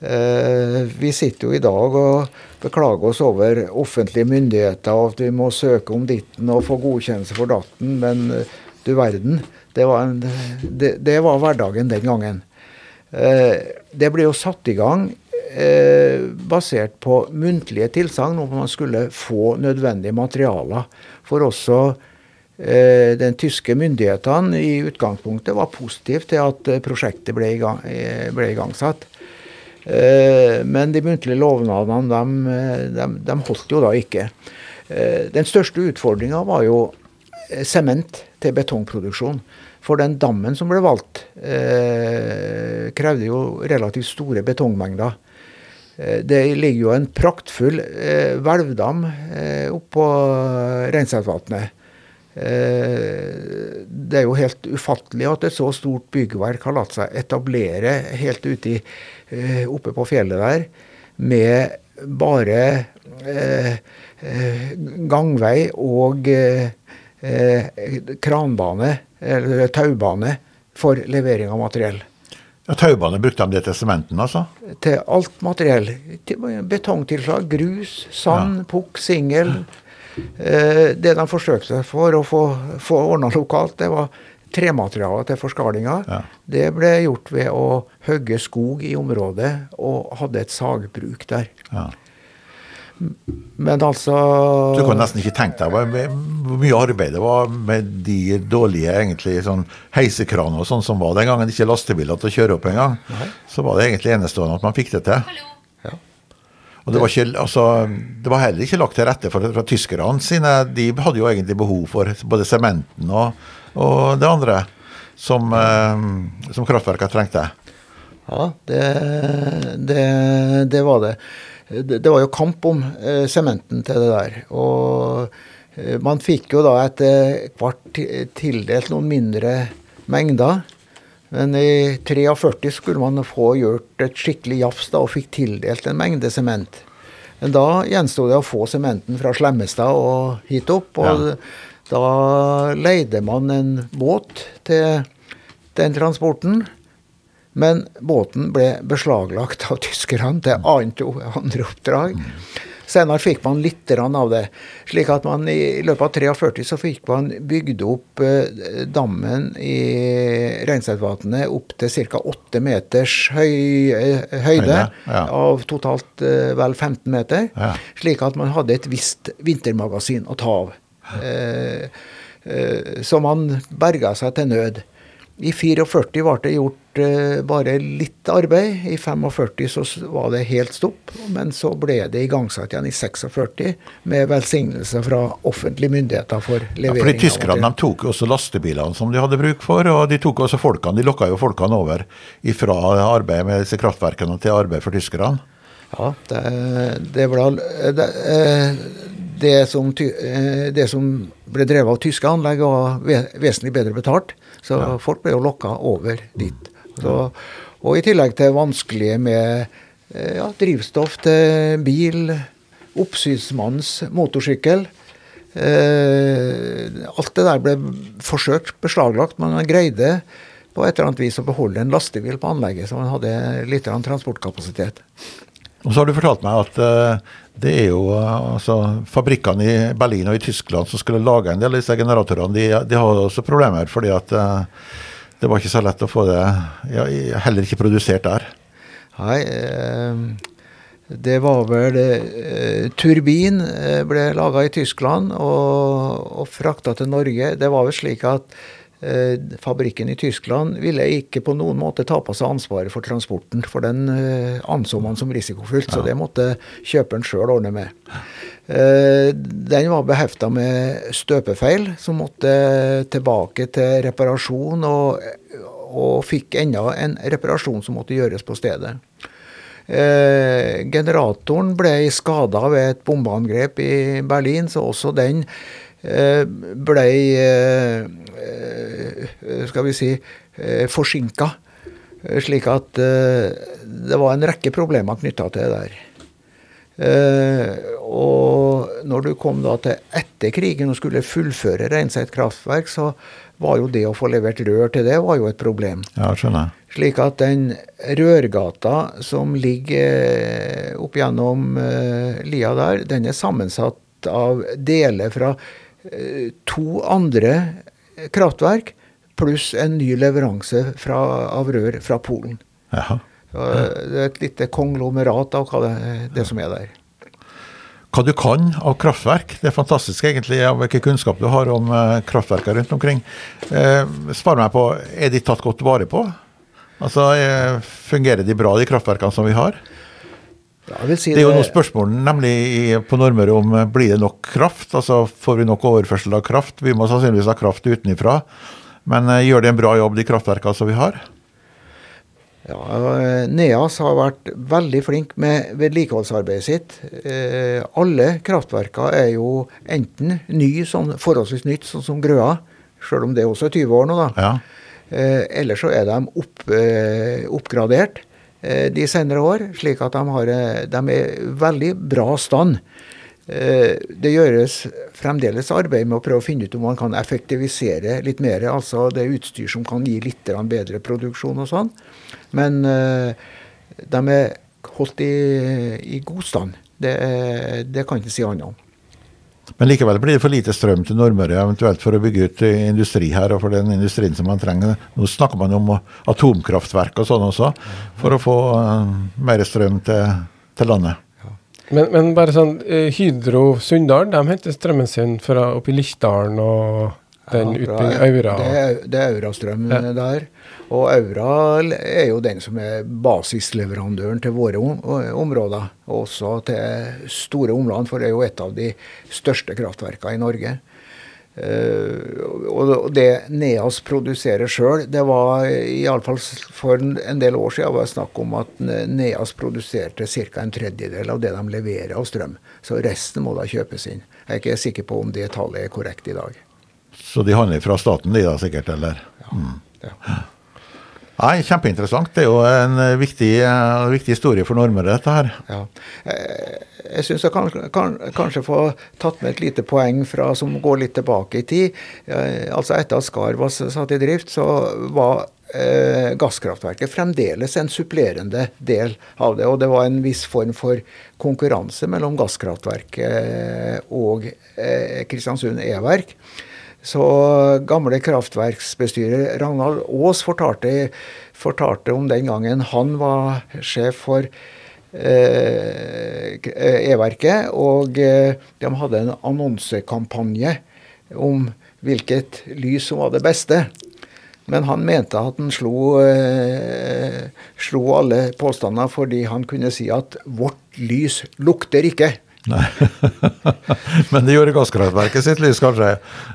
Eh, vi sitter jo i dag og beklager oss over offentlige myndigheter og at vi må søke om ditten og få godkjennelse for datten, men eh, du verden. Det var, en, det, det var hverdagen den gangen. Det ble jo satt i gang basert på muntlige tilsagn om man skulle få nødvendige materialer for også den tyske myndighetene i utgangspunktet var positive til at eh, prosjektet ble, i eh, ble igangsatt. Men de muntlige lovnadene de, de, de, holdt jo da ikke. Den største utfordringa var jo sement til betongproduksjon. For den dammen som ble valgt, eh, krevde jo relativt store betongmengder. Det ligger jo en praktfull eh, hvelvdam eh, oppå Reinsettvatnet. Eh, det er jo helt ufattelig at et så stort byggverk har latt seg etablere helt ute i, eh, oppe på fjellet der med bare eh, gangvei og kranbane, eller taubane, for levering av materiell. Ja, Taubane brukte de det til sementen, altså? Til alt materiell. Betongtilslag, grus, sand, ja. pukk, singel. Eh, det de forsøkte seg for å få, få ordna lokalt, det var trematerialer til forskalinga. Ja. Det ble gjort ved å hogge skog i området, og hadde et sagbruk der. Ja. Men altså Du kan nesten ikke tenke deg hvor mye arbeid det var med de dårlige egentlig sånn heisekraner og sånn som var den gangen. Ikke lastebiler til å kjøre opp engang. Så var det egentlig enestående at man fikk det til. Hallo. Og det var, ikke, altså, det var, heller ikke lagt til rette for, for tyskerne sine. De hadde jo egentlig behov for både sementen og, og det andre som, eh, som kraftverkene trengte. Ja, det, det, det, var det. Det var jo kamp om eh, sementen til det der. Og eh, man fikk jo da etter hvert tildelt noen mindre mengder. Men i 43 skulle man få gjort et skikkelig jafs da, og fikk tildelt en mengde sement. Men da gjensto det å få sementen fra Slemmestad og hit opp. Og ja. da leide man en båt til den transporten. Men båten ble beslaglagt av tyskerne til andre oppdrag. Mm. Senere fikk man litt av det. slik at man i løpet av 43 så fikk man bygd opp eh, dammen i Reinsettvatnet opp til ca. 8 meters høy, eh, høyde, ja. av totalt eh, vel 15 meter. Ja. Slik at man hadde et visst vintermagasin å ta av. Eh, eh, så man berga seg til nød. I 44 ble det gjort uh, bare litt arbeid. I 45 så var det helt stopp. Men så ble det igangsatt igjen i 46 med velsignelse fra offentlige myndigheter for levering. Ja, fordi Tyskerne de tok også lastebilene som de hadde bruk for, og de tok også folkene. De lokka jo folkene over fra arbeidet med disse kraftverkene til arbeid for tyskerne. Ja, det, det ble det, eh, det, som, eh, det som ble drevet av tyske anlegg var vesentlig bedre betalt. Så ja. folk ble jo lokka over dit. Så, og i tillegg til vanskelige med eh, ja, drivstoff til bil, oppsynsmannens motorsykkel. Eh, alt det der ble forsøkt beslaglagt, men man greide på et eller annet vis å beholde en lastebil på anlegget, så man hadde litt transportkapasitet. Og så har du fortalt meg at uh, det er jo uh, altså, fabrikkene i Berlin og i Tyskland som skulle lage en del av disse generatorene, de, de har også problemer fordi at uh, det var ikke så lett å få det ja, heller ikke produsert der. Nei, det var vel Turbin ble laga i Tyskland og, og frakta til Norge. Det var vel slik at fabrikken i Tyskland ville ikke på noen måte ta på seg ansvaret for transporten, for den eh, anså man som risikofylt, ja. så det måtte kjøperen sjøl ordne med. Eh, den var behefta med støpefeil, som måtte tilbake til reparasjon, og, og fikk enda en reparasjon som måtte gjøres på stedet. generatoren ble skada ved et bombeangrep i Berlin, så også den Eh, ble eh, eh, skal vi si forsinka. Slik at det var en rekke problemer knytta til det der. Og når du kom da til etter krigen og skulle fullføre Reinseid kraftverk, så var jo det å få levert rør til det var jo et problem. Ja, skjønner. Slik at den rørgata som ligger opp gjennom lia der, den er sammensatt av deler fra to andre kraftverk pluss en ny leveranse fra, av rør fra Polen. Jaha. Det er et lite konglomerat av det, det som er der. Hva du kan av kraftverk. Det er fantastisk egentlig av hvilken kunnskap du har om uh, kraftverkene rundt omkring. Eh, spar meg på, er de tatt godt vare på? Altså, Fungerer de bra, de kraftverkene som vi har? Ja, si det er jo noen spørsmål nemlig på Nordmøre om eh, blir det nok kraft. altså Får vi nok overførsel av kraft? Vi må sannsynligvis ha kraft utenfra. Men uh, gjør det en bra jobb, de kraftverkene som vi har? Ja, eh, NEAS har vært veldig flink med vedlikeholdsarbeidet sitt. Eh, alle kraftverkene er jo enten ny, sånn forholdsvis nytt, sånn som Grøa, sjøl om det også er 20 år nå, da. Ja. Eh, eller så er de opp, eh, oppgradert. Eh, de senere år, slik at de, har, eh, de er veldig bra stand. Eh, det gjøres fremdeles arbeid med å prøve å finne ut om man kan effektivisere litt mer. Altså det er utstyr som kan gi litt bedre produksjon og sånn. Men de er holdt i, i god stand. Det, det kan ikke si annet om. Men likevel blir det for lite strøm til Nordmøre, eventuelt for å bygge ut industri her, og for den industrien som man trenger. Nå snakker man om atomkraftverk og sånn også, for å få uh, mer strøm til, til landet. Men, men, bare sånn, eh, Hydro Sunndal de henter strømmen sin fra oppi Lichtdalen og den ja, utbyggingen Aura? Det er, det er Aura-strøm ja. der. Og Aura er jo den som er basisleverandøren til våre områder. Også til store omland, for det er jo et av de største kraftverkene i Norge. Uh, og det Neas produserer sjøl, det var iallfall for en del år siden var det snakk om at Neas produserte ca. en tredjedel av det de leverer av strøm. Så resten må da kjøpes inn. Jeg er ikke sikker på om det tallet er korrekt i dag. Så de handler fra staten, de da sikkert, eller? Ja. Mm. ja. Nei, Kjempeinteressant. Det er jo en viktig, viktig historie for Nordmøre, dette her. Ja. Eh, jeg syns jeg kan, kan, kanskje få tatt med et lite poeng fra, som går litt tilbake i tid. Eh, altså Etter at Skar var satt i drift, så var eh, gasskraftverket fremdeles en supplerende del av det. Og det var en viss form for konkurranse mellom gasskraftverket og eh, Kristiansund E-verk. Så gamle kraftverksbestyrer Ragnald Aas fortalte, fortalte, om den gangen han var sjef for eh, E-verket, og eh, de hadde en annonsekampanje om hvilket lys som var det beste. Men han mente at han slo, eh, slo alle påstander fordi han kunne si at 'vårt lys lukter ikke'. Nei. Men det gjorde gasskraftverket sitt lys, kanskje?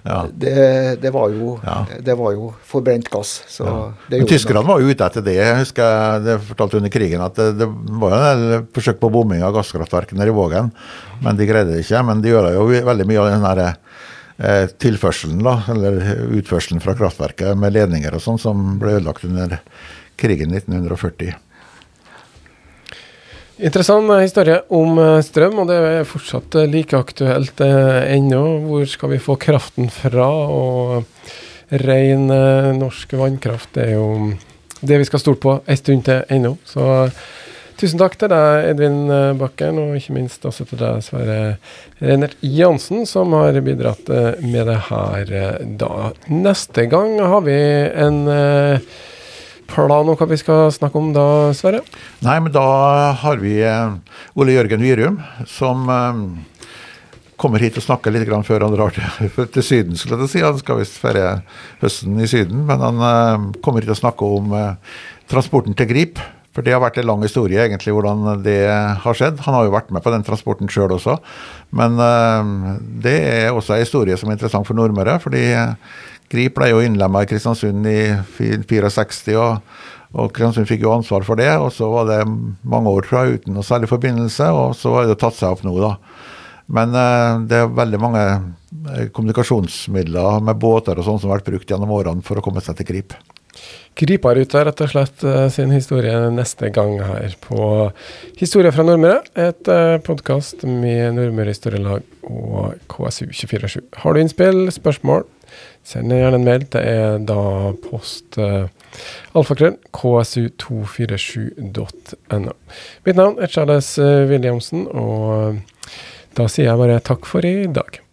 Ja. Det, det, var jo, ja. det, var jo, forbrent gass. Ja. Men Tyskerne var jo ute etter det. Jeg husker det fortalte under krigen at det, det var en forsøk på bombing av gasskraftverkene i Vågen. Men de greide det ikke. Men de gjør jo veldig mye av den eh, tilførselen, da, eller utførselen fra kraftverket med ledninger og sånn, som ble ødelagt under krigen 1940. Interessant historie om eh, strøm, og det er fortsatt eh, like aktuelt eh, ennå. Hvor skal vi få kraften fra? Og ren eh, norsk vannkraft er jo det vi skal stole på en stund til ennå. Så tusen takk til deg, Edvin eh, Bakken, og ikke minst også til deg, Sverre Reinert Jansen, som har bidratt eh, med det her eh, da. Neste gang har vi en eh, plan om hva vi skal snakke om da, Sverre? Nei, men da har vi eh, Ole Jørgen Virum, som eh, kommer hit og snakker litt grann før han drar til, til Syden. skulle jeg si. Han skal visst feire høsten i Syden, men han eh, kommer hit og snakker om transporten til Grip. For det har vært en lang historie, egentlig, hvordan det har skjedd. Han har jo vært med på den transporten sjøl også. Men det er også en historie som er interessant for Nordmøre. fordi eh, Grip ble jo innlemma i Kristiansund i 64, og, og Kristiansund fikk jo ansvar for det. Og så var det mange år fra uten noe særlig forbindelse, og så har det tatt seg opp nå, da. Men eh, det er veldig mange eh, kommunikasjonsmidler med båter og sånn som har vært brukt gjennom årene for å komme seg til Grip. har ute rett og slett eh, sin historie neste gang her på Historie fra Nordmøre. Et uh, podkast med Nordmøre Historielag og KSU247. Har du innspill, spørsmål, send gjerne en mail. Det er da post uh, alfakrøll ksu247.no. Mitt navn er Charles Williamsen, og da sier jeg bare takk for i dag.